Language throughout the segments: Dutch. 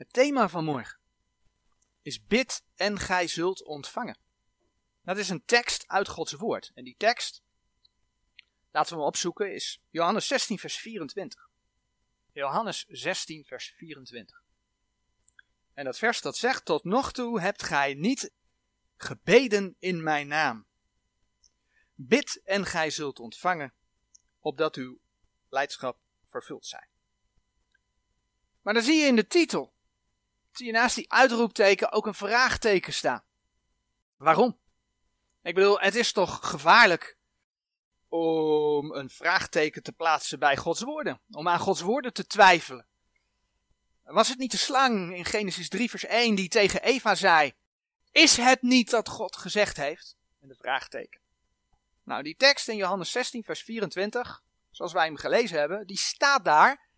Het thema van morgen is bid en gij zult ontvangen. Dat is een tekst uit Gods woord. En die tekst, laten we hem opzoeken, is Johannes 16 vers 24. Johannes 16 vers 24. En dat vers dat zegt, tot nog toe hebt gij niet gebeden in mijn naam. Bid en gij zult ontvangen, opdat uw leidschap vervuld zijn. Maar dan zie je in de titel, zie je naast die uitroepteken ook een vraagteken staan. Waarom? Ik bedoel, het is toch gevaarlijk om een vraagteken te plaatsen bij Gods woorden, om aan Gods woorden te twijfelen. Was het niet de slang in Genesis 3 vers 1 die tegen Eva zei, is het niet dat God gezegd heeft? En de vraagteken. Nou, die tekst in Johannes 16 vers 24, zoals wij hem gelezen hebben, die staat daar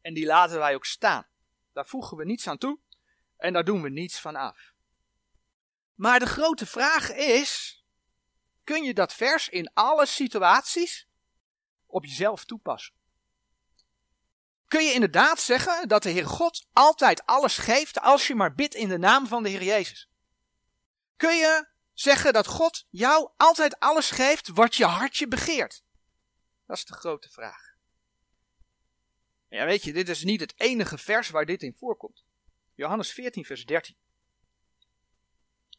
en die laten wij ook staan. Daar voegen we niets aan toe en daar doen we niets van af. Maar de grote vraag is: kun je dat vers in alle situaties op jezelf toepassen? Kun je inderdaad zeggen dat de Heer God altijd alles geeft als je maar bidt in de naam van de Heer Jezus? Kun je zeggen dat God jou altijd alles geeft wat je hartje begeert? Dat is de grote vraag. Ja, weet je, dit is niet het enige vers waar dit in voorkomt. Johannes 14, vers 13.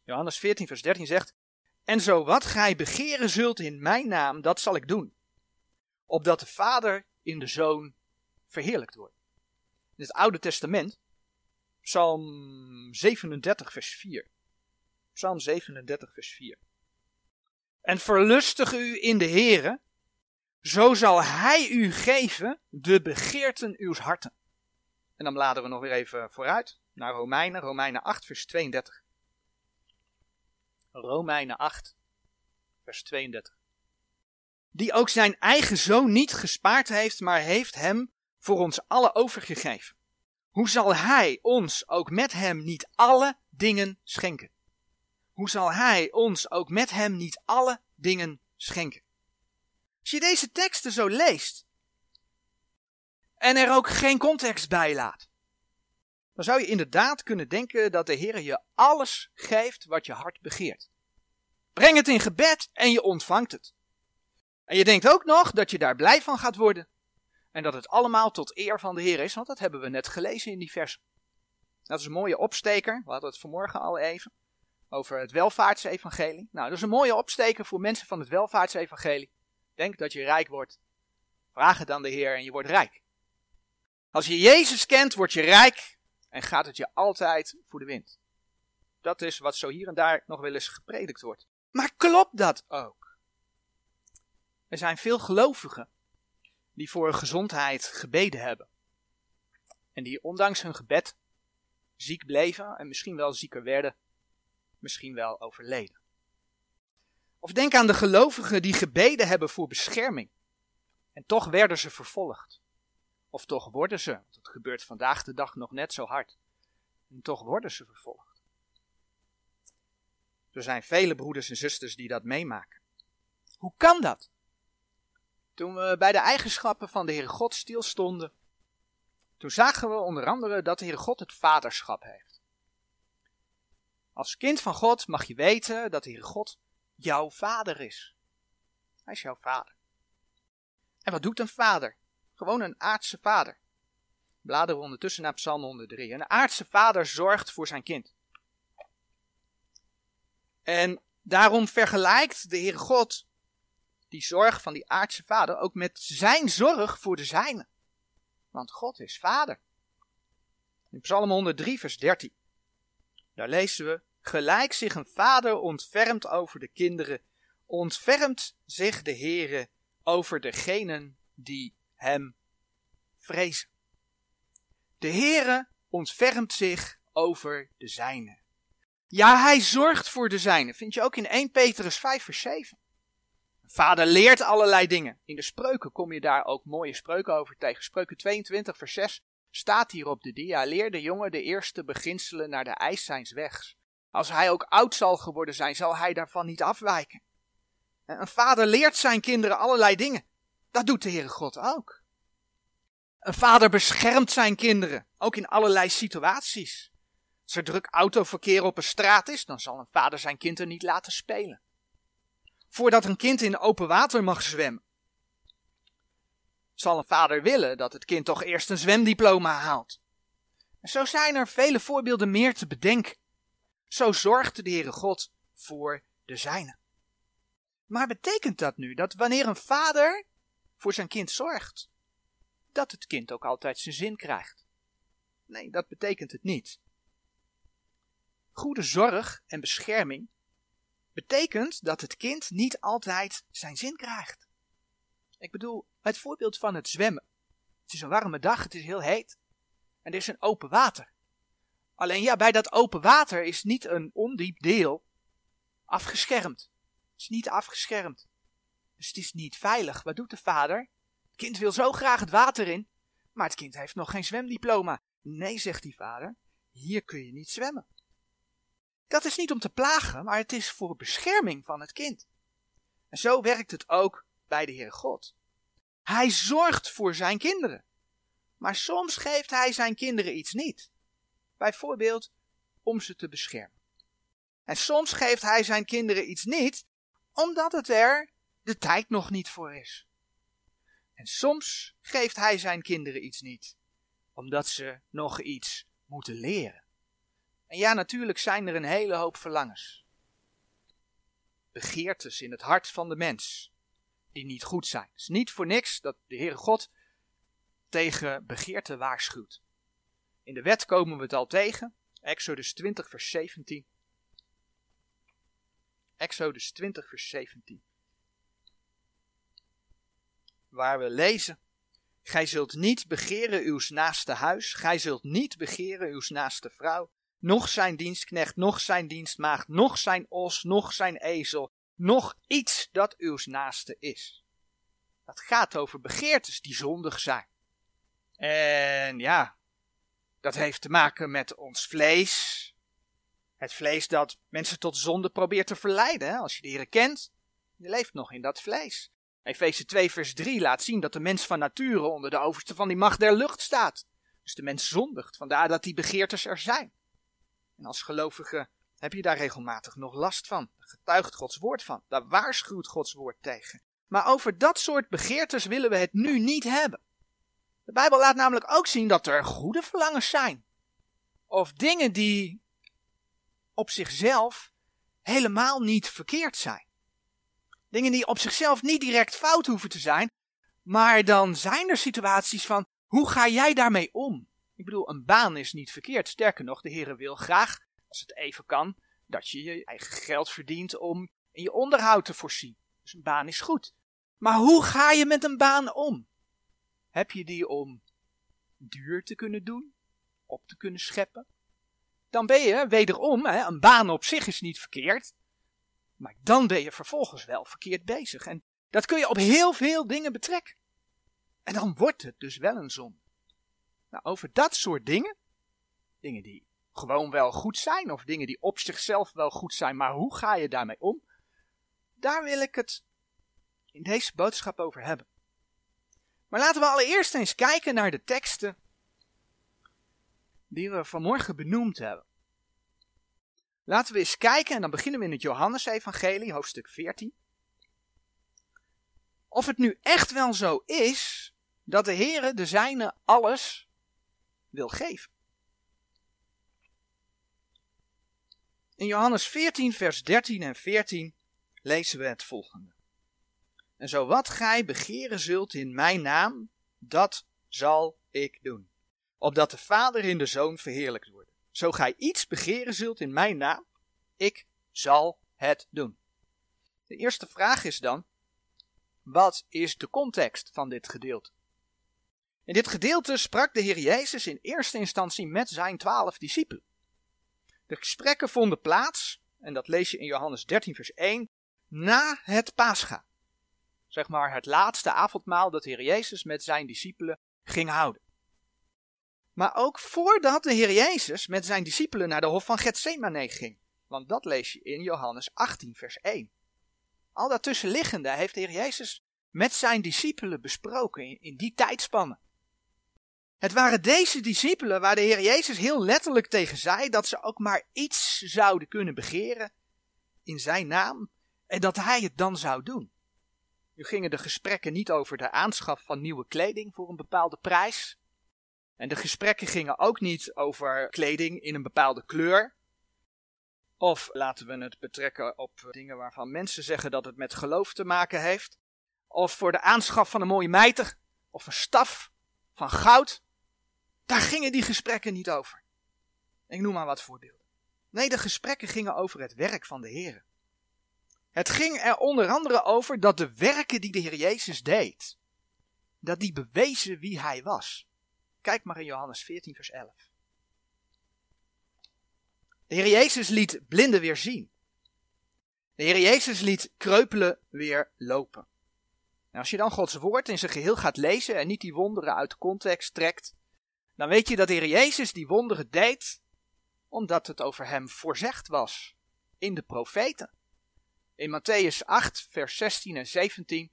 Johannes 14, vers 13 zegt: En zo wat gij begeren zult in mijn naam, dat zal ik doen. Opdat de Vader in de Zoon verheerlijkt wordt. In het Oude Testament, Psalm 37, vers 4. Psalm 37, vers 4. En verlustig u in de Heere, zo zal Hij u geven de begeerten uw harten. En dan bladeren we nog weer even vooruit naar Romeinen, Romeinen 8, vers 32. Romeinen 8, vers 32. Die ook zijn eigen zoon niet gespaard heeft, maar heeft hem voor ons alle overgegeven. Hoe zal hij ons ook met hem niet alle dingen schenken? Hoe zal hij ons ook met hem niet alle dingen schenken? Als je deze teksten zo leest en er ook geen context bij laat, dan zou je inderdaad kunnen denken dat de Heer je alles geeft wat je hart begeert. Breng het in gebed en je ontvangt het. En je denkt ook nog dat je daar blij van gaat worden. En dat het allemaal tot eer van de Heer is, want dat hebben we net gelezen in die vers. Dat is een mooie opsteker. We hadden het vanmorgen al even over het welvaartsevangelie. Nou, dat is een mooie opsteker voor mensen van het welvaartsevangelie. Denk dat je rijk wordt. Vraag het aan de Heer en je wordt rijk. Als je Jezus kent, word je rijk en gaat het je altijd voor de wind. Dat is wat zo hier en daar nog wel eens gepredikt wordt. Maar klopt dat ook? Er zijn veel gelovigen die voor gezondheid gebeden hebben. En die ondanks hun gebed ziek bleven en misschien wel zieker werden, misschien wel overleden. Of denk aan de gelovigen die gebeden hebben voor bescherming. En toch werden ze vervolgd. Of toch worden ze, want het gebeurt vandaag de dag nog net zo hard. En toch worden ze vervolgd. Er zijn vele broeders en zusters die dat meemaken. Hoe kan dat? Toen we bij de eigenschappen van de Heere God stilstonden, toen zagen we onder andere dat de Heere God het vaderschap heeft. Als kind van God mag je weten dat de Heere God jouw vader is. Hij is jouw vader. En wat doet een vader? Gewoon een aardse vader. Bladeren we ondertussen naar Psalm 103. Een aardse vader zorgt voor zijn kind. En daarom vergelijkt de Heere God die zorg van die aardse vader ook met zijn zorg voor de zijne. Want God is vader. In Psalm 103, vers 13. Daar lezen we: Gelijk zich een vader ontfermt over de kinderen, ontfermt zich de Heere over degenen die hem vrezen. De Heere ontfermt zich over de zijne. Ja, hij zorgt voor de zijne. Vind je ook in 1 Petrus 5 vers 7. Vader leert allerlei dingen. In de spreuken kom je daar ook mooie spreuken over tegen. Spreuken 22 vers 6 staat hier op de dia. Leer de jongen de eerste beginselen naar de eis zijns wegs. Als hij ook oud zal geworden zijn, zal hij daarvan niet afwijken. Een vader leert zijn kinderen allerlei dingen. Dat doet de Heere God ook. Een vader beschermt zijn kinderen, ook in allerlei situaties. Als er druk autoverkeer op een straat is, dan zal een vader zijn kind er niet laten spelen. Voordat een kind in open water mag zwemmen, zal een vader willen dat het kind toch eerst een zwemdiploma haalt. En zo zijn er vele voorbeelden meer te bedenken. Zo zorgde de Heere God voor de zijne. Maar betekent dat nu dat wanneer een vader voor zijn kind zorgt, dat het kind ook altijd zijn zin krijgt? Nee, dat betekent het niet. Goede zorg en bescherming betekent dat het kind niet altijd zijn zin krijgt. Ik bedoel, het voorbeeld van het zwemmen. Het is een warme dag, het is heel heet en er is een open water. Alleen ja, bij dat open water is niet een ondiep deel afgeschermd. Het is niet afgeschermd. Dus het is niet veilig. Wat doet de vader? Het kind wil zo graag het water in, maar het kind heeft nog geen zwemdiploma. Nee, zegt die vader, hier kun je niet zwemmen. Dat is niet om te plagen, maar het is voor bescherming van het kind. En zo werkt het ook bij de Heer God. Hij zorgt voor zijn kinderen. Maar soms geeft hij zijn kinderen iets niet. Bijvoorbeeld om ze te beschermen. En soms geeft hij zijn kinderen iets niet, omdat het er de tijd nog niet voor is. En soms geeft hij zijn kinderen iets niet, omdat ze nog iets moeten leren. En ja, natuurlijk zijn er een hele hoop verlangens. Begeertes in het hart van de mens, die niet goed zijn. Het is niet voor niks dat de Heere God tegen begeerte waarschuwt. In de wet komen we het al tegen. Exodus 20, vers 17. Exodus 20, vers 17. Waar we lezen. Gij zult niet begeren uw naaste huis, gij zult niet begeren uw naaste vrouw, nog zijn dienstknecht, nog zijn dienstmaagd, nog zijn os, nog zijn ezel, nog iets dat uw naaste is. Dat gaat over begeertes die zondig zijn. En ja, dat heeft te maken met ons vlees. Het vlees dat mensen tot zonde probeert te verleiden. Als je de kent, je leeft nog in dat vlees. Efeze 2 vers 3 laat zien dat de mens van nature onder de overste van die macht der lucht staat. Dus de mens zondigt, vandaar dat die begeertes er zijn. En als gelovige heb je daar regelmatig nog last van. Daar getuigt Gods woord van. Daar waarschuwt Gods woord tegen. Maar over dat soort begeertes willen we het nu niet hebben. De Bijbel laat namelijk ook zien dat er goede verlangens zijn. Of dingen die op zichzelf helemaal niet verkeerd zijn. Dingen die op zichzelf niet direct fout hoeven te zijn, maar dan zijn er situaties van hoe ga jij daarmee om? Ik bedoel, een baan is niet verkeerd. Sterker nog, de Heer wil graag, als het even kan, dat je je eigen geld verdient om je onderhoud te voorzien. Dus een baan is goed. Maar hoe ga je met een baan om? Heb je die om duur te kunnen doen? Op te kunnen scheppen? Dan ben je wederom, hè, een baan op zich is niet verkeerd. Maar dan ben je vervolgens wel verkeerd bezig. En dat kun je op heel veel dingen betrekken. En dan wordt het dus wel een zon. Nou, over dat soort dingen, dingen die gewoon wel goed zijn, of dingen die op zichzelf wel goed zijn, maar hoe ga je daarmee om? Daar wil ik het in deze boodschap over hebben. Maar laten we allereerst eens kijken naar de teksten die we vanmorgen benoemd hebben. Laten we eens kijken, en dan beginnen we in het Johannesevangelie, hoofdstuk 14. Of het nu echt wel zo is dat de Heere de zijne alles wil geven. In Johannes 14, vers 13 en 14 lezen we het volgende. En zo wat gij begeren zult in mijn naam, dat zal ik doen. Opdat de Vader in de Zoon verheerlijkt wordt. Zo gij iets begeren zult in mijn naam, ik zal het doen. De eerste vraag is dan, wat is de context van dit gedeelte? In dit gedeelte sprak de Heer Jezus in eerste instantie met zijn twaalf discipelen. De gesprekken vonden plaats, en dat lees je in Johannes 13, vers 1, na het Pascha zeg maar, het laatste avondmaal dat de Heer Jezus met zijn discipelen ging houden. Maar ook voordat de Heer Jezus met zijn discipelen naar de hof van Gethsemane ging. Want dat lees je in Johannes 18, vers 1. Al dat tussenliggende heeft de Heer Jezus met zijn discipelen besproken in, in die tijdspannen. Het waren deze discipelen waar de Heer Jezus heel letterlijk tegen zei dat ze ook maar iets zouden kunnen begeren in zijn naam en dat hij het dan zou doen. Nu gingen de gesprekken niet over de aanschaf van nieuwe kleding voor een bepaalde prijs. En de gesprekken gingen ook niet over kleding in een bepaalde kleur. Of laten we het betrekken op dingen waarvan mensen zeggen dat het met geloof te maken heeft. Of voor de aanschaf van een mooie mijter. Of een staf van goud. Daar gingen die gesprekken niet over. Ik noem maar wat voorbeelden. Nee, de gesprekken gingen over het werk van de Heer. Het ging er onder andere over dat de werken die de Heer Jezus deed, dat die bewezen wie hij was. Kijk maar in Johannes 14, vers 11. De Heer Jezus liet blinden weer zien. De Heer Jezus liet kreupelen weer lopen. En als je dan Gods woord in zijn geheel gaat lezen en niet die wonderen uit context trekt, dan weet je dat de Heer Jezus die wonderen deed omdat het over hem voorzegd was in de profeten. In Matthäus 8, vers 16 en 17.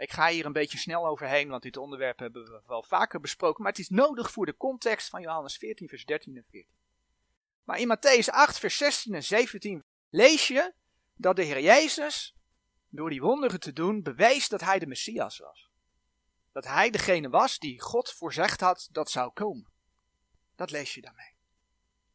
Ik ga hier een beetje snel overheen, want dit onderwerp hebben we wel vaker besproken. Maar het is nodig voor de context van Johannes 14, vers 13 en 14. Maar in Matthäus 8, vers 16 en 17 lees je dat de Heer Jezus, door die wonderen te doen, bewees dat hij de Messias was. Dat hij degene was die God voorzegd had dat zou komen. Dat lees je daarmee.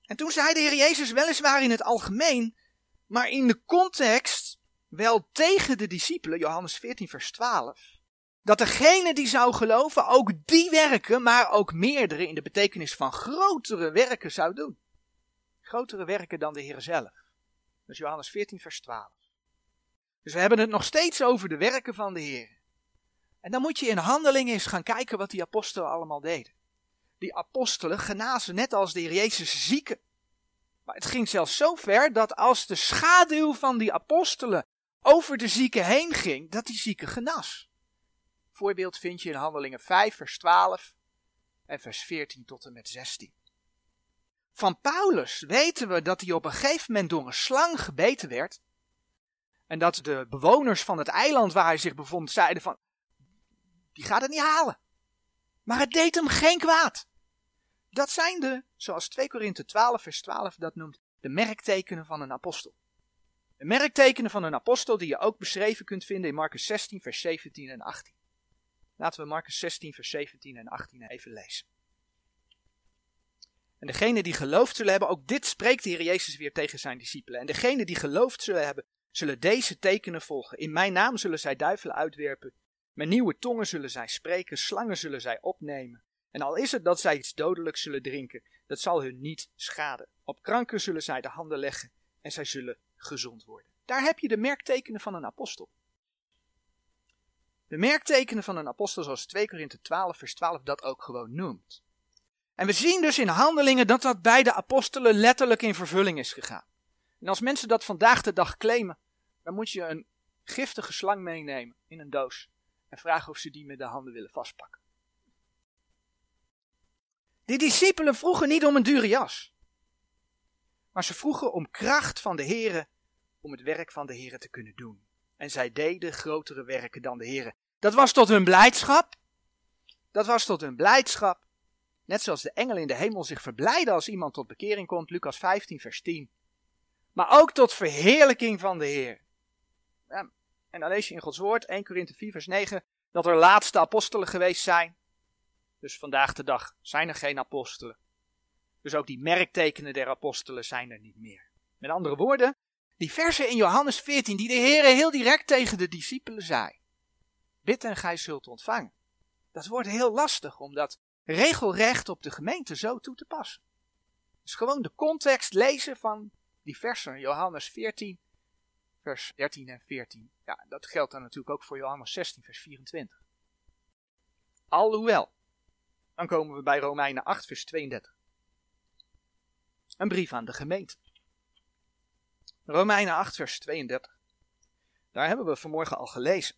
En toen zei de Heer Jezus weliswaar in het algemeen, maar in de context wel tegen de discipelen, Johannes 14, vers 12, dat degene die zou geloven ook die werken, maar ook meerdere in de betekenis van grotere werken zou doen. Grotere werken dan de Heer zelf. Dus Johannes 14, vers 12. Dus we hebben het nog steeds over de werken van de Heer. En dan moet je in handelingen eens gaan kijken wat die apostelen allemaal deden. Die apostelen genazen net als de Heer Jezus zieken. Maar het ging zelfs zo ver dat als de schaduw van die apostelen over de zieken heen ging, dat die zieke genas. Voorbeeld vind je in Handelingen 5, vers 12 en vers 14 tot en met 16. Van Paulus weten we dat hij op een gegeven moment door een slang gebeten werd. En dat de bewoners van het eiland waar hij zich bevond zeiden van, die gaat het niet halen. Maar het deed hem geen kwaad. Dat zijn de, zoals 2 Korinthe 12 vers 12 dat noemt, de merktekenen van een apostel. De merktekenen van een apostel die je ook beschreven kunt vinden in Marcus 16 vers 17 en 18. Laten we Marcus 16 vers 17 en 18 even lezen. En degene die geloofd zullen hebben, ook dit spreekt de Heer Jezus weer tegen zijn discipelen. En degene die geloofd zullen hebben, zullen deze tekenen volgen. In mijn naam zullen zij duivelen uitwerpen. Met nieuwe tongen zullen zij spreken, slangen zullen zij opnemen. En al is het dat zij iets dodelijks zullen drinken, dat zal hun niet schaden. Op kranken zullen zij de handen leggen en zij zullen gezond worden. Daar heb je de merktekenen van een apostel. De merktekenen van een apostel zoals 2 Korinthe 12 vers 12 dat ook gewoon noemt. En we zien dus in handelingen dat dat bij de apostelen letterlijk in vervulling is gegaan. En als mensen dat vandaag de dag claimen, dan moet je een giftige slang meenemen in een doos en vragen of ze die met de handen willen vastpakken. Die discipelen vroegen niet om een dure jas. Maar ze vroegen om kracht van de Here om het werk van de Here te kunnen doen. En zij deden grotere werken dan de Here. Dat was tot hun blijdschap. Dat was tot hun blijdschap. Net zoals de engelen in de hemel zich verblijden als iemand tot bekering komt, Lucas 15, vers 10. Maar ook tot verheerlijking van de Heer. Ja, en dan lees je in Gods woord, 1 Korinthe 4, vers 9, dat er laatste apostelen geweest zijn. Dus vandaag de dag zijn er geen apostelen. Dus ook die merktekenen der apostelen zijn er niet meer. Met andere woorden, die versen in Johannes 14 die de Heer heel direct tegen de discipelen zei. Bid en gij zult ontvangen. Dat wordt heel lastig om dat regelrecht op de gemeente zo toe te passen. Dus gewoon de context lezen van die versen, Johannes 14, vers 13 en 14. Ja, dat geldt dan natuurlijk ook voor Johannes 16, vers 24. Alhoewel, dan komen we bij Romeinen 8, vers 32. Een brief aan de gemeente. Romeinen 8, vers 32. Daar hebben we vanmorgen al gelezen.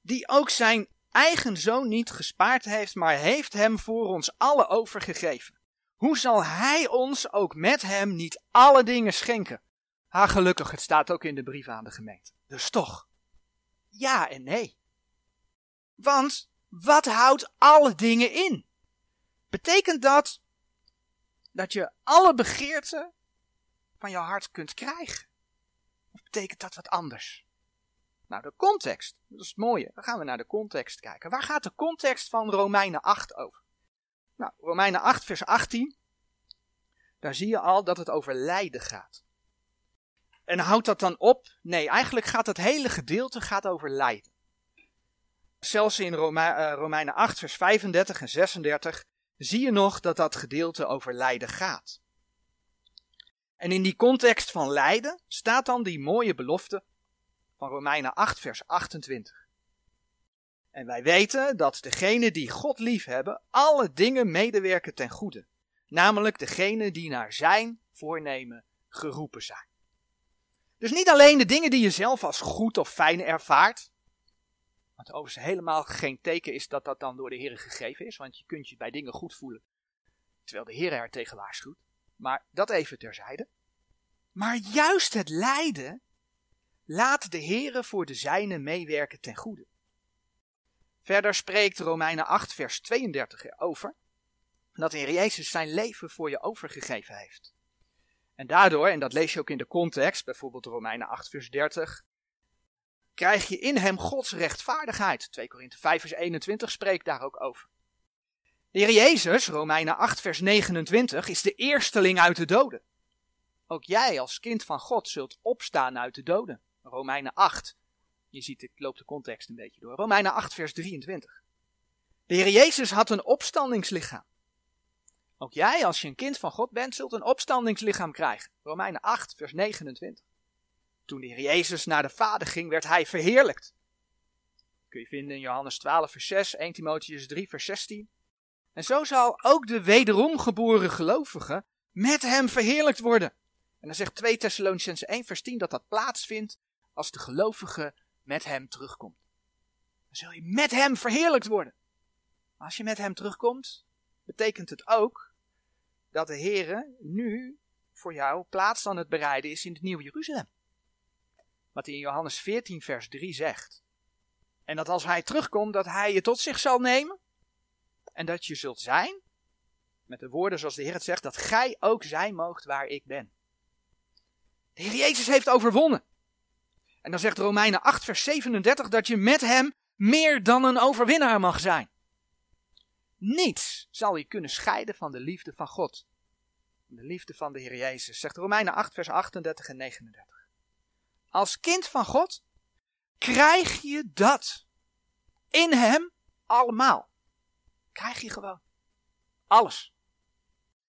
Die ook zijn eigen zoon niet gespaard heeft, maar heeft hem voor ons alle overgegeven. Hoe zal hij ons ook met hem niet alle dingen schenken? Ha, gelukkig, het staat ook in de brief aan de gemeente. Dus toch, ja en nee. Want wat houdt alle dingen in? Betekent dat dat je alle begeerten van je hart kunt krijgen? Of betekent dat wat anders? Nou, de context, dat is het mooie. Dan gaan we naar de context kijken. Waar gaat de context van Romeinen 8 over? Nou, Romeinen 8, vers 18. Daar zie je al dat het over lijden gaat. En houdt dat dan op? Nee, eigenlijk gaat het hele gedeelte gaat over lijden. Zelfs in uh, Romeinen 8, vers 35 en 36 zie je nog dat dat gedeelte over lijden gaat. En in die context van lijden staat dan die mooie belofte van Romeinen 8, vers 28. En wij weten dat degenen die God lief hebben, alle dingen medewerken ten goede. Namelijk degenen die naar zijn voornemen geroepen zijn. Dus niet alleen de dingen die je zelf als goed of fijn ervaart. Wat overigens helemaal geen teken is dat dat dan door de Heer gegeven is. Want je kunt je bij dingen goed voelen. Terwijl de Heer er tegen waarschuwt. Maar dat even terzijde. Maar juist het lijden laat de Heere voor de zijne meewerken ten goede. Verder spreekt Romeinen 8 vers 32 erover dat de Heer Jezus zijn leven voor je overgegeven heeft. En daardoor, en dat lees je ook in de context, bijvoorbeeld Romeinen 8 vers 30, krijg je in hem Gods rechtvaardigheid. 2 Korinthe 5 vers 21 spreekt daar ook over. De Heer Jezus, Romeinen 8 vers 29, is de eersteling uit de doden. Ook jij als kind van God zult opstaan uit de doden. Romeinen 8. Je ziet, ik loop de context een beetje door. Romeinen 8 vers 23. De Heer Jezus had een opstandingslichaam. Ook jij, als je een kind van God bent, zult een opstandingslichaam krijgen. Romeinen 8, vers 29. Toen de Heer Jezus naar de Vader ging, werd hij verheerlijkt. Kun je vinden in Johannes 12, vers 6, 1 Timotheus 3, vers 16. En zo zal ook de wederom geboren gelovige met hem verheerlijkt worden. En dan zegt 2 Thessalonicense 1, vers 10 dat dat plaatsvindt als de gelovige met hem terugkomt. Dan zul je met hem verheerlijkt worden. Als je met hem terugkomt, betekent het ook dat de Heere nu voor jou plaats aan het bereiden is in het Nieuwe Jeruzalem. Wat hij in Johannes 14, vers 3 zegt. En dat als hij terugkomt, dat hij je tot zich zal nemen. En dat je zult zijn, met de woorden zoals de Heer het zegt, dat gij ook zijn moogt waar ik ben. De Heer Jezus heeft overwonnen. En dan zegt Romeinen 8, vers 37 dat je met hem meer dan een overwinnaar mag zijn. Niets zal je kunnen scheiden van de liefde van God. De liefde van de Heer Jezus, zegt Romeinen 8, vers 38 en 39. Als kind van God krijg je dat in Hem allemaal. Krijg je gewoon. Alles.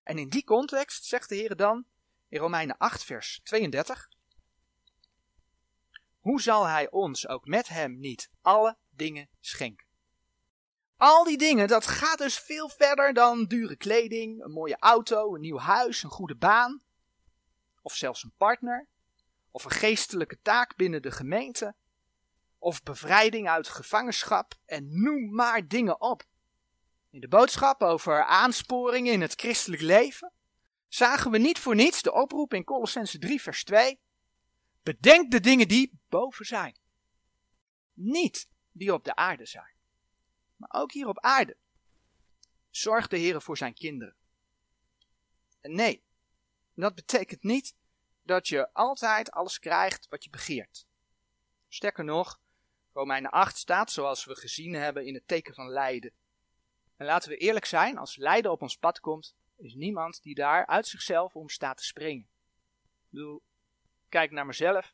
En in die context zegt de Heer dan in Romeinen 8, vers 32. Hoe zal Hij ons ook met Hem niet alle dingen schenken? Al die dingen, dat gaat dus veel verder dan dure kleding, een mooie auto, een nieuw huis, een goede baan. Of zelfs een partner. Of een geestelijke taak binnen de gemeente. Of bevrijding uit gevangenschap. En noem maar dingen op. In de boodschap over aansporingen in het christelijk leven zagen we niet voor niets de oproep in Colossense 3 vers 2. Bedenk de dingen die boven zijn. Niet die op de aarde zijn maar ook hier op aarde. Zorgt de Heer voor zijn kinderen. En nee, dat betekent niet dat je altijd alles krijgt wat je begeert. Sterker nog, Romeinen 8 staat, zoals we gezien hebben, in het teken van lijden. En laten we eerlijk zijn, als lijden op ons pad komt, is niemand die daar uit zichzelf om staat te springen. Ik bedoel, kijk naar mezelf.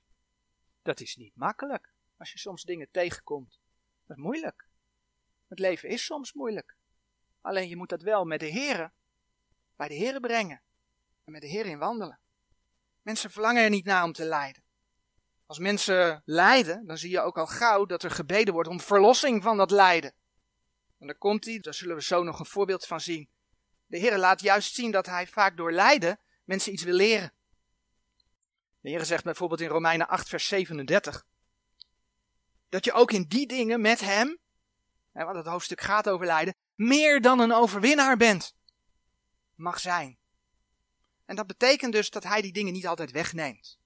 Dat is niet makkelijk als je soms dingen tegenkomt. Dat is moeilijk. Het leven is soms moeilijk. Alleen je moet dat wel met de Heeren, bij de Heeren brengen. En met de Heer in wandelen. Mensen verlangen er niet naar om te lijden. Als mensen lijden, dan zie je ook al gauw dat er gebeden wordt om verlossing van dat lijden. En dan komt hij, daar zullen we zo nog een voorbeeld van zien. De Heer laat juist zien dat hij vaak door lijden mensen iets wil leren. De Heer zegt bijvoorbeeld in Romeinen 8, vers 37, dat je ook in die dingen met hem hè, want het hoofdstuk gaat over lijden, meer dan een overwinnaar bent. Mag zijn. En dat betekent dus dat hij die dingen niet altijd wegneemt.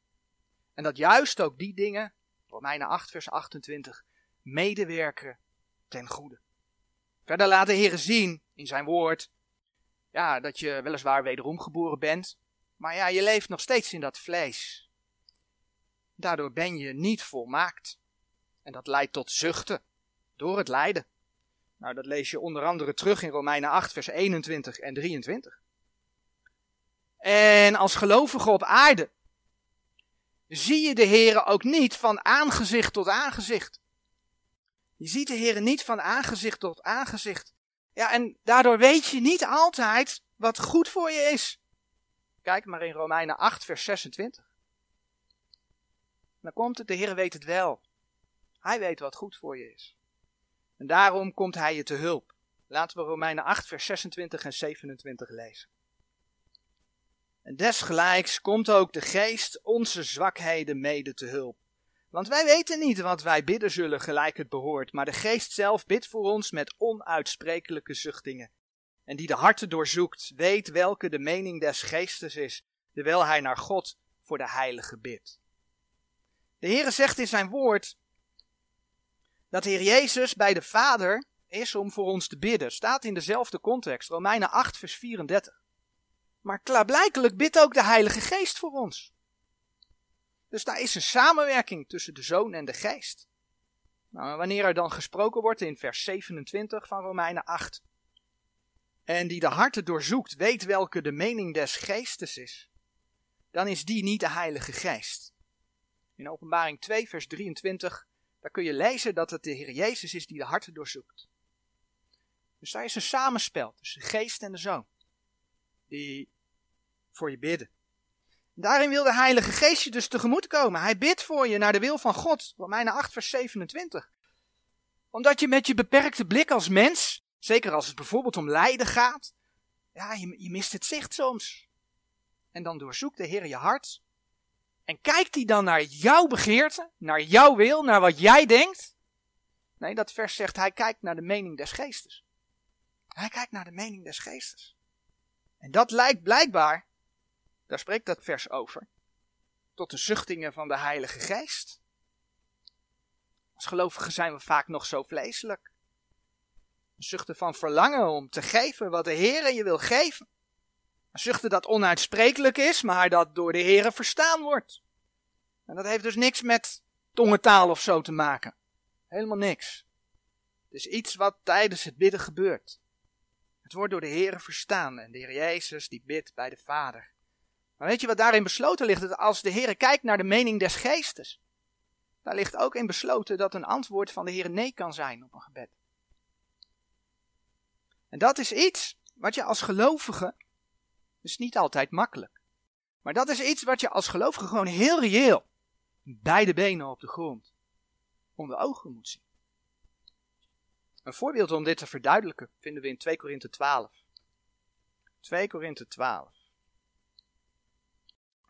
En dat juist ook die dingen, Romeinen 8 vers 28, medewerken ten goede. Verder laat de Heer zien in zijn woord ja, dat je weliswaar wederom geboren bent, maar ja, je leeft nog steeds in dat vlees. Daardoor ben je niet volmaakt. En dat leidt tot zuchten door het lijden. Nou, dat lees je onder andere terug in Romeinen 8, vers 21 en 23. En als gelovige op aarde zie je de Heer ook niet van aangezicht tot aangezicht. Je ziet de Heer niet van aangezicht tot aangezicht. Ja, en daardoor weet je niet altijd wat goed voor je is. Kijk maar in Romeinen 8, vers 26. Dan komt het, de Heer weet het wel. Hij weet wat goed voor je is. En daarom komt hij je te hulp. Laten we Romeinen 8, vers 26 en 27 lezen. En desgelijks komt ook de geest onze zwakheden mede te hulp. Want wij weten niet wat wij bidden zullen gelijk het behoort, maar de geest zelf bidt voor ons met onuitsprekelijke zuchtingen. En die de harten doorzoekt, weet welke de mening des geestes is, terwijl hij naar God voor de heilige bidt. De Heere zegt in zijn woord dat de Heer Jezus bij de Vader is om voor ons te bidden. Staat in dezelfde context, Romeinen 8, vers 34. Maar klaarblijkelijk bidt ook de Heilige Geest voor ons. Dus daar is een samenwerking tussen de Zoon en de Geest. Nou, wanneer er dan gesproken wordt in vers 27 van Romeinen 8. En die de harten doorzoekt, weet welke de mening des Geestes is. Dan is die niet de Heilige Geest. In Openbaring 2, vers 23, daar kun je lezen dat het de Heer Jezus is die de harten doorzoekt. Dus daar is een samenspel tussen de Geest en de Zoon. Die voor je bidden. Daarin wil de Heilige Geest je dus tegemoet komen. Hij bidt voor je naar de wil van God. Romeinen 8, vers 27. Omdat je met je beperkte blik als mens, zeker als het bijvoorbeeld om lijden gaat, ja, je, je mist het zicht soms. En dan doorzoekt de Heer je hart. En kijkt hij dan naar jouw begeerte, naar jouw wil, naar wat jij denkt? Nee, dat vers zegt, hij kijkt naar de mening des geestes. Hij kijkt naar de mening des geestes. En dat lijkt blijkbaar daar spreekt dat vers over. Tot de zuchtingen van de Heilige Geest. Als gelovigen zijn we vaak nog zo vleeselijk. Zuchten van verlangen om te geven wat de Heer je wil geven. Zuchten dat onuitsprekelijk is, maar dat door de Heer verstaan wordt. En dat heeft dus niks met tongentaal of zo te maken. Helemaal niks. Het is iets wat tijdens het bidden gebeurt. Het wordt door de Heer verstaan en de Heer Jezus die bidt bij de Vader. Maar weet je wat daarin besloten ligt? Als de Heer kijkt naar de mening des geestes, daar ligt ook in besloten dat een antwoord van de Heer nee kan zijn op een gebed. En dat is iets wat je als gelovige, dus niet altijd makkelijk, maar dat is iets wat je als gelovige gewoon heel reëel, beide benen op de grond, onder ogen moet zien. Een voorbeeld om dit te verduidelijken vinden we in 2 Korinthe 12. 2 Korinthe 12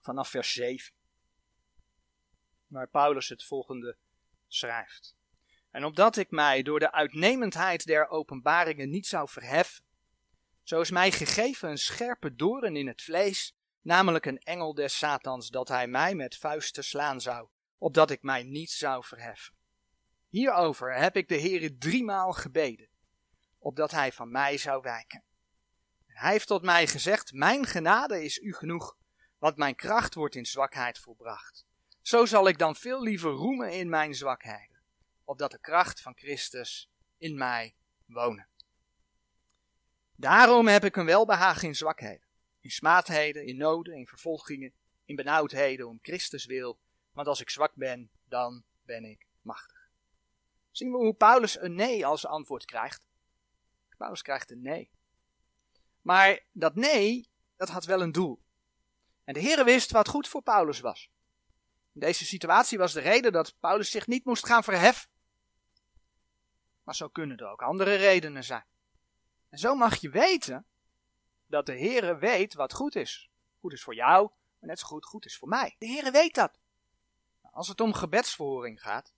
vanaf vers 7. Waar Paulus het volgende schrijft. En opdat ik mij door de uitnemendheid der openbaringen niet zou verheffen, zo is mij gegeven een scherpe doorn in het vlees, namelijk een engel des Satans, dat hij mij met vuisten slaan zou, opdat ik mij niet zou verheffen. Hierover heb ik de Heere driemaal gebeden, opdat hij van mij zou wijken. En hij heeft tot mij gezegd, mijn genade is u genoeg, want mijn kracht wordt in zwakheid volbracht. Zo zal ik dan veel liever roemen in mijn zwakheden, opdat de kracht van Christus in mij wonen. Daarom heb ik een welbehagen in zwakheden, in smaadheden, in noden, in vervolgingen, in benauwdheden om Christus wil, want als ik zwak ben, dan ben ik machtig. Zien we hoe Paulus een nee als antwoord krijgt? Paulus krijgt een nee. Maar dat nee, dat had wel een doel. En de Heere wist wat goed voor Paulus was. In deze situatie was de reden dat Paulus zich niet moest gaan verheffen. Maar zo kunnen er ook andere redenen zijn. En zo mag je weten dat de Heere weet wat goed is. Goed is voor jou, maar net zo goed goed is voor mij. De Heere weet dat. Als het om gebedsverhoring gaat,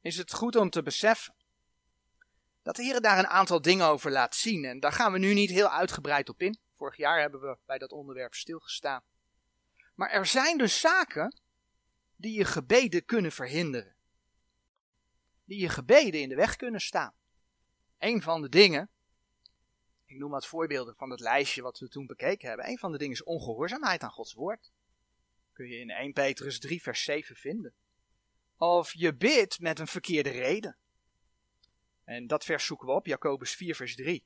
is het goed om te beseffen dat de Heer daar een aantal dingen over laat zien. En daar gaan we nu niet heel uitgebreid op in. Vorig jaar hebben we bij dat onderwerp stilgestaan. Maar er zijn dus zaken die je gebeden kunnen verhinderen. Die je gebeden in de weg kunnen staan. een van de dingen, ik noem wat voorbeelden van het lijstje wat we toen bekeken hebben. Een van de dingen is ongehoorzaamheid aan Gods woord. Kun je in 1 Petrus 3 vers 7 vinden. Of je bidt met een verkeerde reden. En dat vers zoeken we op, Jacobus 4 vers 3.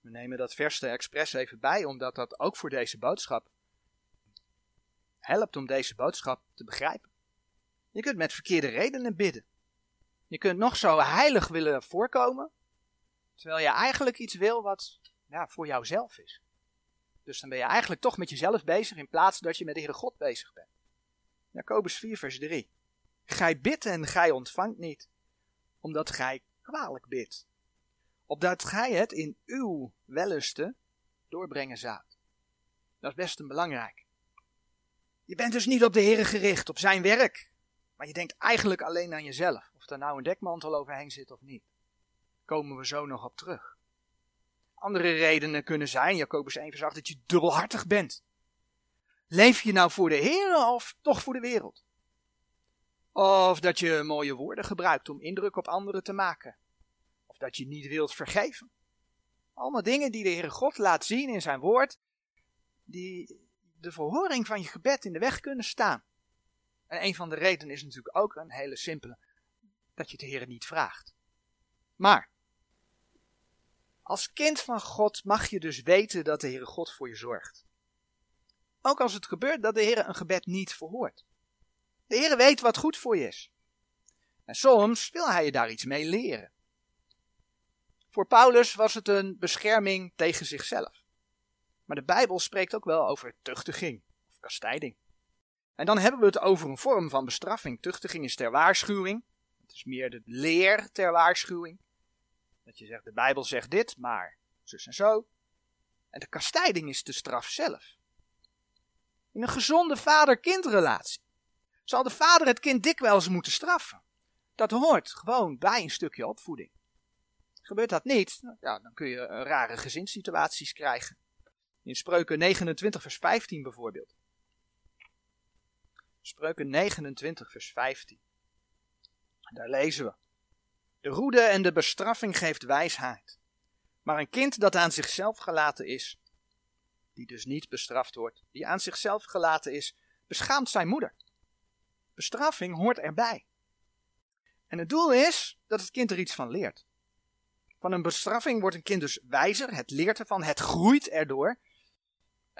We nemen dat vers er expres even bij, omdat dat ook voor deze boodschap helpt om deze boodschap te begrijpen. Je kunt met verkeerde redenen bidden. Je kunt nog zo heilig willen voorkomen, terwijl je eigenlijk iets wil wat ja, voor jouzelf is. Dus dan ben je eigenlijk toch met jezelf bezig in plaats dat je met de Heere God bezig bent. Jacobus 4 vers 3. Gij bidt en gij ontvangt niet, omdat gij kwalijk bidt. Opdat gij het in uw wellusten doorbrengen zou. Dat is best een belangrijk. Je bent dus niet op de Heer gericht, op zijn werk. Maar je denkt eigenlijk alleen aan jezelf. Of er nou een dekmantel overheen zit of niet. Komen we zo nog op terug. Andere redenen kunnen zijn, Jacobus 1 vers 8, dat je dubbelhartig bent. Leef je nou voor de Heer of toch voor de wereld? Of dat je mooie woorden gebruikt om indruk op anderen te maken. Of dat je niet wilt vergeven. Allemaal dingen die de Heere God laat zien in zijn woord, die de verhoring van je gebed in de weg kunnen staan. En een van de redenen is natuurlijk ook een hele simpele, dat je de Heer niet vraagt. Maar, als kind van God mag je dus weten dat de Heere God voor je zorgt. Ook als het gebeurt dat de Heer een gebed niet verhoort. De Heer weet wat goed voor je is. En soms wil hij je daar iets mee leren. Voor Paulus was het een bescherming tegen zichzelf. Maar de Bijbel spreekt ook wel over tuchtiging of kastijding. En dan hebben we het over een vorm van bestraffing. Tuchtiging is ter waarschuwing. Het is meer de leer ter waarschuwing. Dat je zegt, de Bijbel zegt dit, maar zus en zo. En de kastijding is de straf zelf. In een gezonde vader-kindrelatie zal de vader het kind dikwijls moeten straffen. Dat hoort gewoon bij een stukje opvoeding. Gebeurt dat niet, ja, dan kun je rare gezinssituaties krijgen. In Spreuken 29 vers 15 bijvoorbeeld. Spreuken 29 vers 15. Daar lezen we. De roede en de bestraffing geeft wijsheid. Maar een kind dat aan zichzelf gelaten is, die dus niet bestraft wordt, die aan zichzelf gelaten is, beschaamt zijn moeder. Bestraffing hoort erbij. En het doel is dat het kind er iets van leert. Van een bestraffing wordt een kind dus wijzer, het leert ervan, het groeit erdoor.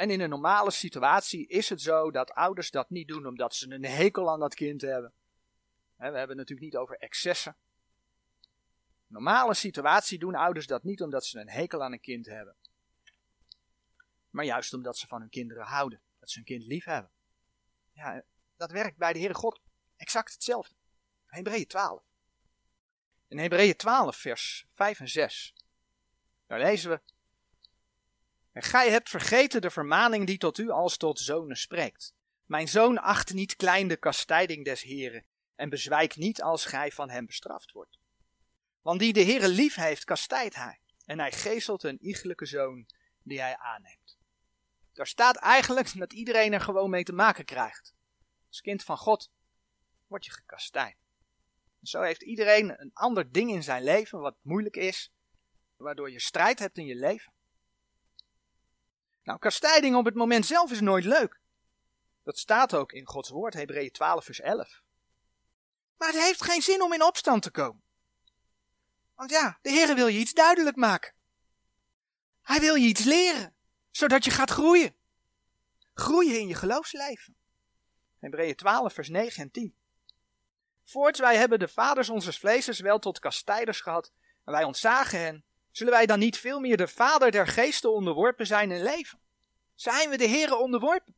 En in een normale situatie is het zo dat ouders dat niet doen omdat ze een hekel aan dat kind hebben. We hebben het natuurlijk niet over excessen. Normale situatie doen ouders dat niet omdat ze een hekel aan een kind hebben. Maar juist omdat ze van hun kinderen houden. Dat ze hun kind lief hebben. Ja, dat werkt bij de Heere God exact hetzelfde. Hebreeën 12. In Hebreeën 12 vers 5 en 6. Daar lezen we. En gij hebt vergeten de vermaning die tot u als tot zonen spreekt. Mijn zoon acht niet klein de kastijding des Heren en bezwijk niet als gij van hem bestraft wordt. Want die de Heere lief heeft, kastijdt hij. En hij geestelt een iegelijke zoon die hij aanneemt. Daar staat eigenlijk dat iedereen er gewoon mee te maken krijgt. Als kind van God word je gekastijd. Zo heeft iedereen een ander ding in zijn leven wat moeilijk is, waardoor je strijd hebt in je leven. Nou, kastijding op het moment zelf is nooit leuk. Dat staat ook in Gods woord, Hebreeën 12, vers 11. Maar het heeft geen zin om in opstand te komen. Want ja, de Heer wil je iets duidelijk maken. Hij wil je iets leren, zodat je gaat groeien. Groeien in je geloofsleven. Hebreeën 12, vers 9 en 10. Voorts wij hebben de vaders onze vleesers wel tot kastijders gehad, en wij ontzagen hen, zullen wij dan niet veel meer de vader der geesten onderworpen zijn in leven? Zijn we de Here onderworpen?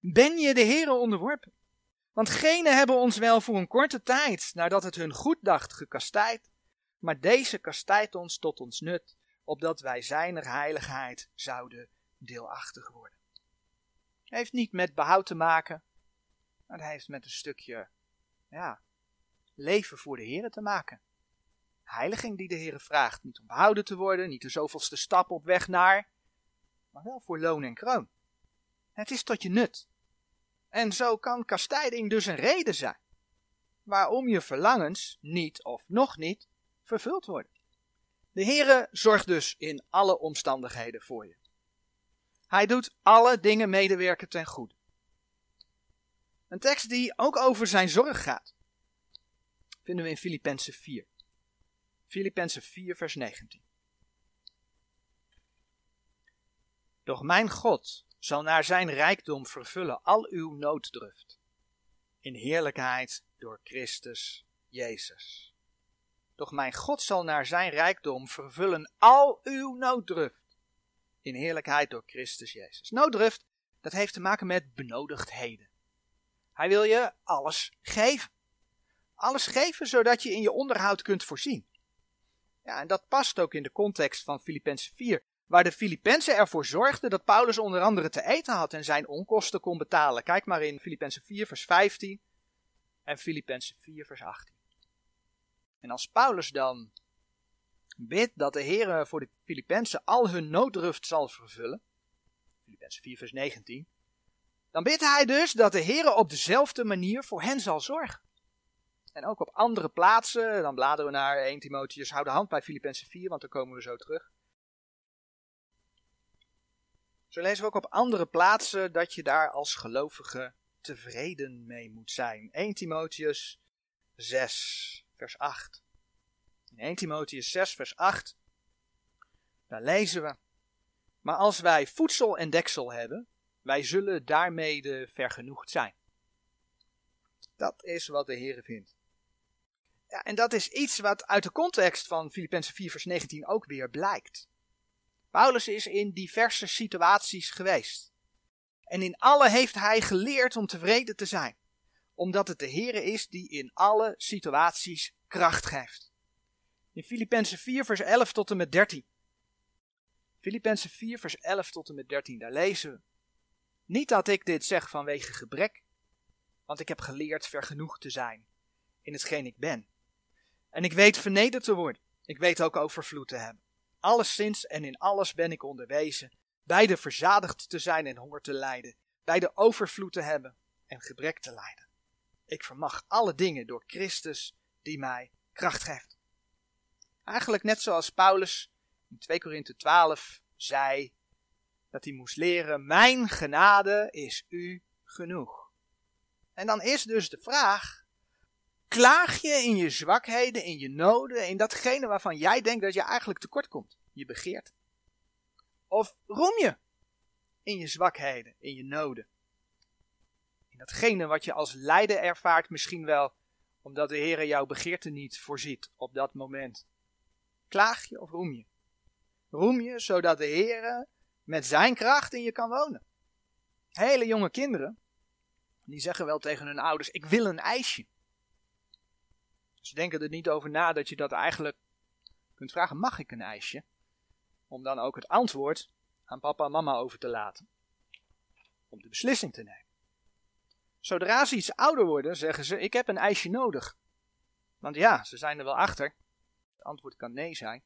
Ben je de Here onderworpen? Want genen hebben ons wel voor een korte tijd, nadat het hun goed dacht, gekastijd, maar deze kastijdt ons tot ons nut, opdat wij zijner heiligheid zouden deelachtig worden. Heeft niet met behoud te maken, maar het heeft met een stukje ja, leven voor de Heer te maken. Heiliging die de Heer vraagt. Niet om behouden te worden, niet de zoveelste stap op weg naar, maar wel voor loon en kroon. Het is tot je nut. En zo kan kastijding dus een reden zijn waarom je verlangens niet of nog niet vervuld worden. De Heere zorgt dus in alle omstandigheden voor je. Hij doet alle dingen medewerken ten goede. Een tekst die ook over zijn zorg gaat, vinden we in Filippenzen 4. Filippenzen 4, vers 19. Doch mijn God zal naar zijn rijkdom vervullen al uw nooddruft. In heerlijkheid door Christus Jezus. Doch mijn God zal naar zijn rijkdom vervullen al uw nooddruft. In heerlijkheid door Christus Jezus. Nooddruft, dat heeft te maken met benodigdheden. Hij wil je alles geven. Alles geven zodat je in je onderhoud kunt voorzien. Ja, en dat past ook in de context van Filippenzen 4 waar de Filippenzen ervoor zorgden dat Paulus onder andere te eten had en zijn onkosten kon betalen. Kijk maar in Filippenzen 4 vers 15 en Filippenzen 4 vers 18. En als Paulus dan bidt dat de Heer voor de Filippenzen al hun nooddruft zal vervullen, Filippenzen 4 vers 19, dan bidt hij dus dat de Heer op dezelfde manier voor hen zal zorgen. En ook op andere plaatsen, dan bladeren we naar 1 Timotheus, hou de hand bij Filippenzen 4, want dan komen we zo terug. Zo lezen we ook op andere plaatsen dat je daar als gelovige tevreden mee moet zijn. 1 Timotheus 6, vers 8. In 1 Timotheus 6, vers 8, daar lezen we. Maar als wij voedsel en deksel hebben, wij zullen daarmee vergenoegd zijn. Dat is wat de Heer vindt. En dat is iets wat uit de context van Filippenzen 4, vers 19 ook weer blijkt. Paulus is in diverse situaties geweest. En in alle heeft hij geleerd om tevreden te zijn, omdat het de Heere is die in alle situaties kracht geeft. In Filippenzen 4 vers 11 tot en met 13. Filippenzen 4 vers 11 tot en met 13, daar lezen we. Niet dat ik dit zeg vanwege gebrek, want ik heb geleerd vergenoegd te zijn in hetgeen ik ben. En ik weet vernederd te worden, ik weet ook overvloed te hebben. Alleszins en in alles ben ik onderwezen, beide verzadigd te zijn en honger te lijden, beide overvloed te hebben en gebrek te lijden. Ik vermag alle dingen door Christus die mij kracht geeft. Eigenlijk net zoals Paulus in 2 Korinthe 12 zei dat hij moest leren: Mijn genade is u genoeg. En dan is dus de vraag: Klaag je in je zwakheden, in je noden, in datgene waarvan jij denkt dat je eigenlijk tekort komt? Je begeert. Of roem je in je zwakheden, in je noden? In datgene wat je als lijden ervaart, misschien wel omdat de Heer jouw begeerte niet voorziet op dat moment. Klaag je of roem je? Roem je zodat de Heer met zijn kracht in je kan wonen. Hele jonge kinderen, die zeggen wel tegen hun ouders: Ik wil een ijsje. Ze denken er niet over na dat je dat eigenlijk kunt vragen: mag ik een ijsje? Om dan ook het antwoord aan papa en mama over te laten. Om de beslissing te nemen. Zodra ze iets ouder worden, zeggen ze: Ik heb een ijsje nodig. Want ja, ze zijn er wel achter. Het antwoord kan nee zijn.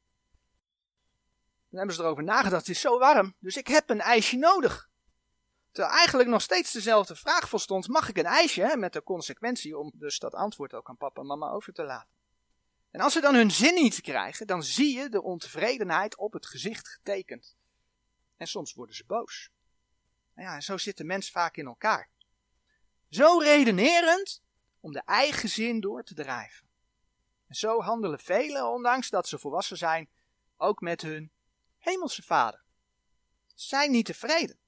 Dan hebben ze erover nagedacht: Het is zo warm, dus ik heb een ijsje nodig. Terwijl eigenlijk nog steeds dezelfde vraag volstond: mag ik een ijsje? Hè, met de consequentie om dus dat antwoord ook aan papa en mama over te laten. En als ze dan hun zin niet krijgen, dan zie je de ontevredenheid op het gezicht getekend. En soms worden ze boos. Nou ja, zo zit de mens vaak in elkaar. Zo redenerend om de eigen zin door te drijven. En zo handelen velen, ondanks dat ze volwassen zijn, ook met hun hemelse vader. Ze zijn niet tevreden.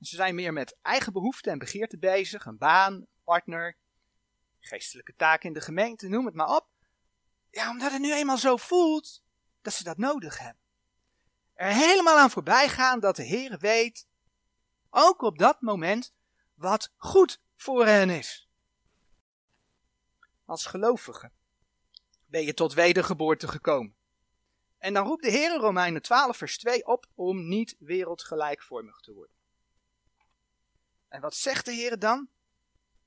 Ze zijn meer met eigen behoeften en begeerten bezig, een baan, partner, geestelijke taken in de gemeente, noem het maar op. Ja, omdat het nu eenmaal zo voelt dat ze dat nodig hebben. Er helemaal aan voorbij gaan dat de Heer weet, ook op dat moment, wat goed voor hen is. Als gelovige ben je tot wedergeboorte gekomen. En dan roept de Heer in Romeinen 12 vers 2 op om niet wereldgelijkvormig te worden. En wat zegt de Heer dan?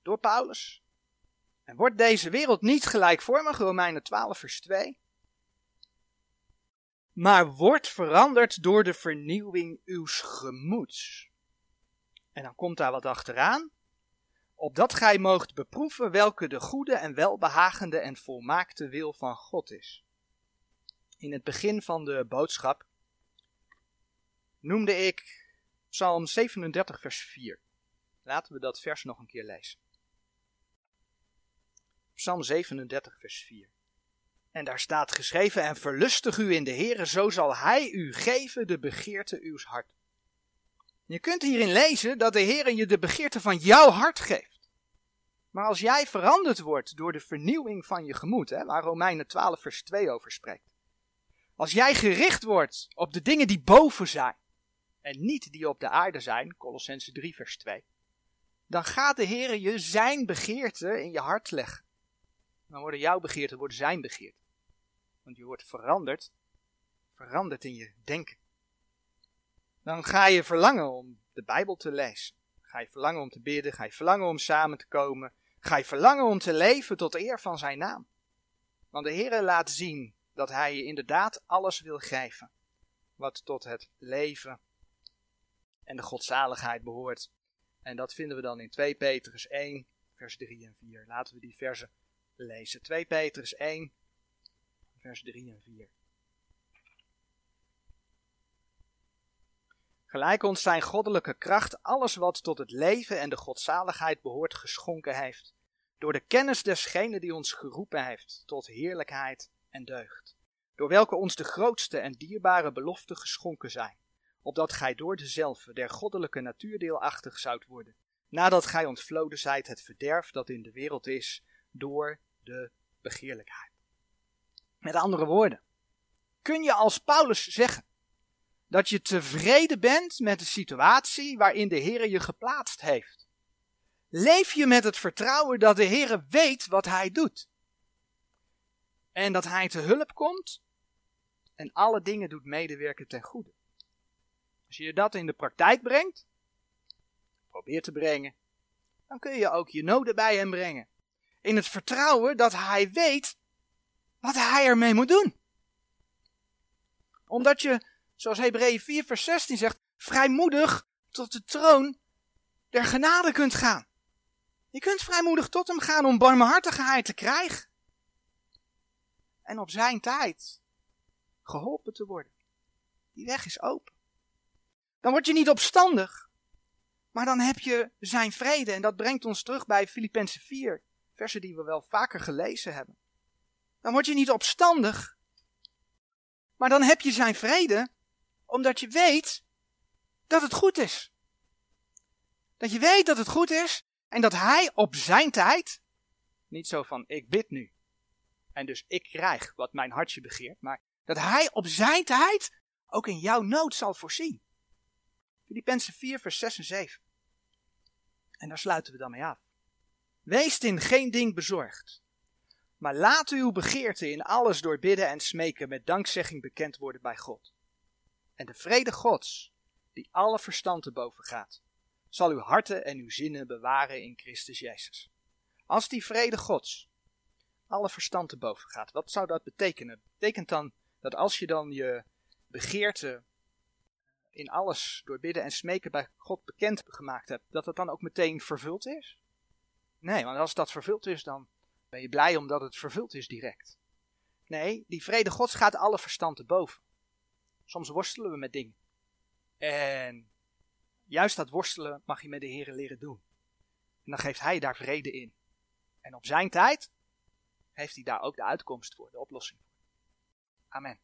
Door Paulus. En wordt deze wereld niet gelijkvormig, Romeinen 12 vers 2, maar wordt veranderd door de vernieuwing uws gemoeds. En dan komt daar wat achteraan, opdat gij moogt beproeven welke de goede en welbehagende en volmaakte wil van God is. In het begin van de boodschap noemde ik Psalm 37, vers 4. Laten we dat vers nog een keer lezen. Psalm 37, vers 4. En daar staat geschreven: En verlustig u in de Heere, zo zal Hij u geven de begeerte uws hart. Je kunt hierin lezen dat de Heer je de begeerte van jouw hart geeft. Maar als jij veranderd wordt door de vernieuwing van je gemoed, hè, waar Romeinen 12 vers 2 over spreekt. Als jij gericht wordt op de dingen die boven zijn en niet die op de aarde zijn, Colossense 3 vers 2. Dan gaat de Heer je zijn begeerte in je hart leggen. Dan worden jouw begeerten worden zijn begeerten. Want je wordt veranderd, veranderd in je denken. Dan ga je verlangen om de Bijbel te lezen. Ga je verlangen om te bidden, ga je verlangen om samen te komen. Ga je verlangen om te leven tot eer van zijn naam. Want de Heer laat zien dat hij je inderdaad alles wil geven. Wat tot het leven en de godzaligheid behoort. En dat vinden we dan in 2 Petrus 1, vers 3 en 4. Laten we die versen lezen. 2 Petrus 1, vers 3 en 4. Gelijk ons zijn goddelijke kracht alles wat tot het leven en de godzaligheid behoort geschonken heeft, door de kennis desgene die ons geroepen heeft tot heerlijkheid en deugd, door welke ons de grootste en dierbare beloften geschonken zijn, opdat gij door dezelfde der goddelijke natuurdeelachtig zoudt worden, nadat gij ontvloden zijt het verderf dat in de wereld is, door de begeerlijkheid. Met andere woorden, kun je als Paulus zeggen dat je tevreden bent met de situatie waarin de Heer je geplaatst heeft? Leef je met het vertrouwen dat de Heer weet wat Hij doet? En dat Hij te hulp komt en alle dingen doet medewerken ten goede. Als je dat in de praktijk brengt, probeert te brengen, dan kun je ook je noden bij hem brengen. In het vertrouwen dat hij weet wat hij ermee moet doen. Omdat je, zoals Hebreeën 4 vers 16 zegt, vrijmoedig tot de troon der genade kunt gaan. Je kunt vrijmoedig tot hem gaan om barmhartigheid te krijgen. En op zijn tijd geholpen te worden. Die weg is open. Dan word je niet opstandig. Maar dan heb je zijn vrede. En dat brengt ons terug bij Filippenzen 4. Versen die we wel vaker gelezen hebben. Dan word je niet opstandig. Maar dan heb je zijn vrede. Omdat je weet dat het goed is. Dat je weet dat het goed is. En dat hij op zijn tijd. Niet zo van ik bid nu. En dus ik krijg wat mijn hartje begeert. Maar dat hij op zijn tijd ook in jouw nood zal voorzien. Filippenzen 4, vers 6 en 7. En daar sluiten we dan mee af. Wees in geen ding bezorgd. Maar laat uw begeerte in alles door bidden en smeken met dankzegging bekend worden bij God. En de vrede Gods, die alle verstand te boven gaat, zal uw harten en uw zinnen bewaren in Christus Jezus. Als die vrede Gods alle verstand te boven gaat, wat zou dat betekenen? Dat betekent dan dat als je dan je begeerte in alles door bidden en smeken bij God bekend gemaakt hebt, dat het dan ook meteen vervuld is? Nee, want als dat vervuld is, dan ben je blij omdat het vervuld is direct. Nee, die vrede Gods gaat alle verstand te boven. Soms worstelen we met dingen. En juist dat worstelen mag je met de Heer leren doen. En dan geeft Hij daar vrede in. En op zijn tijd heeft Hij daar ook de uitkomst voor, de oplossing voor. Amen.